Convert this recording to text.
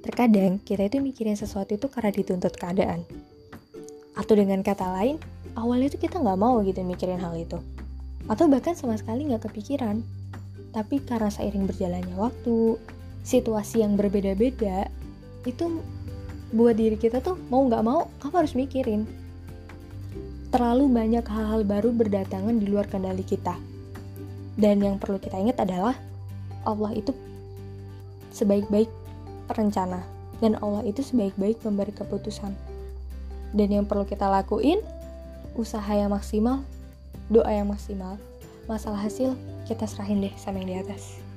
Terkadang kita itu mikirin sesuatu itu karena dituntut keadaan. Atau dengan kata lain, awalnya itu kita nggak mau gitu mikirin hal itu. Atau bahkan sama sekali nggak kepikiran. Tapi karena seiring berjalannya waktu, situasi yang berbeda-beda, itu buat diri kita tuh mau nggak mau, kamu harus mikirin. Terlalu banyak hal-hal baru berdatangan di luar kendali kita. Dan yang perlu kita ingat adalah Allah itu sebaik-baik perencana dan Allah itu sebaik-baik memberi keputusan. Dan yang perlu kita lakuin, usaha yang maksimal, doa yang maksimal. Masalah hasil kita serahin deh sama yang di atas.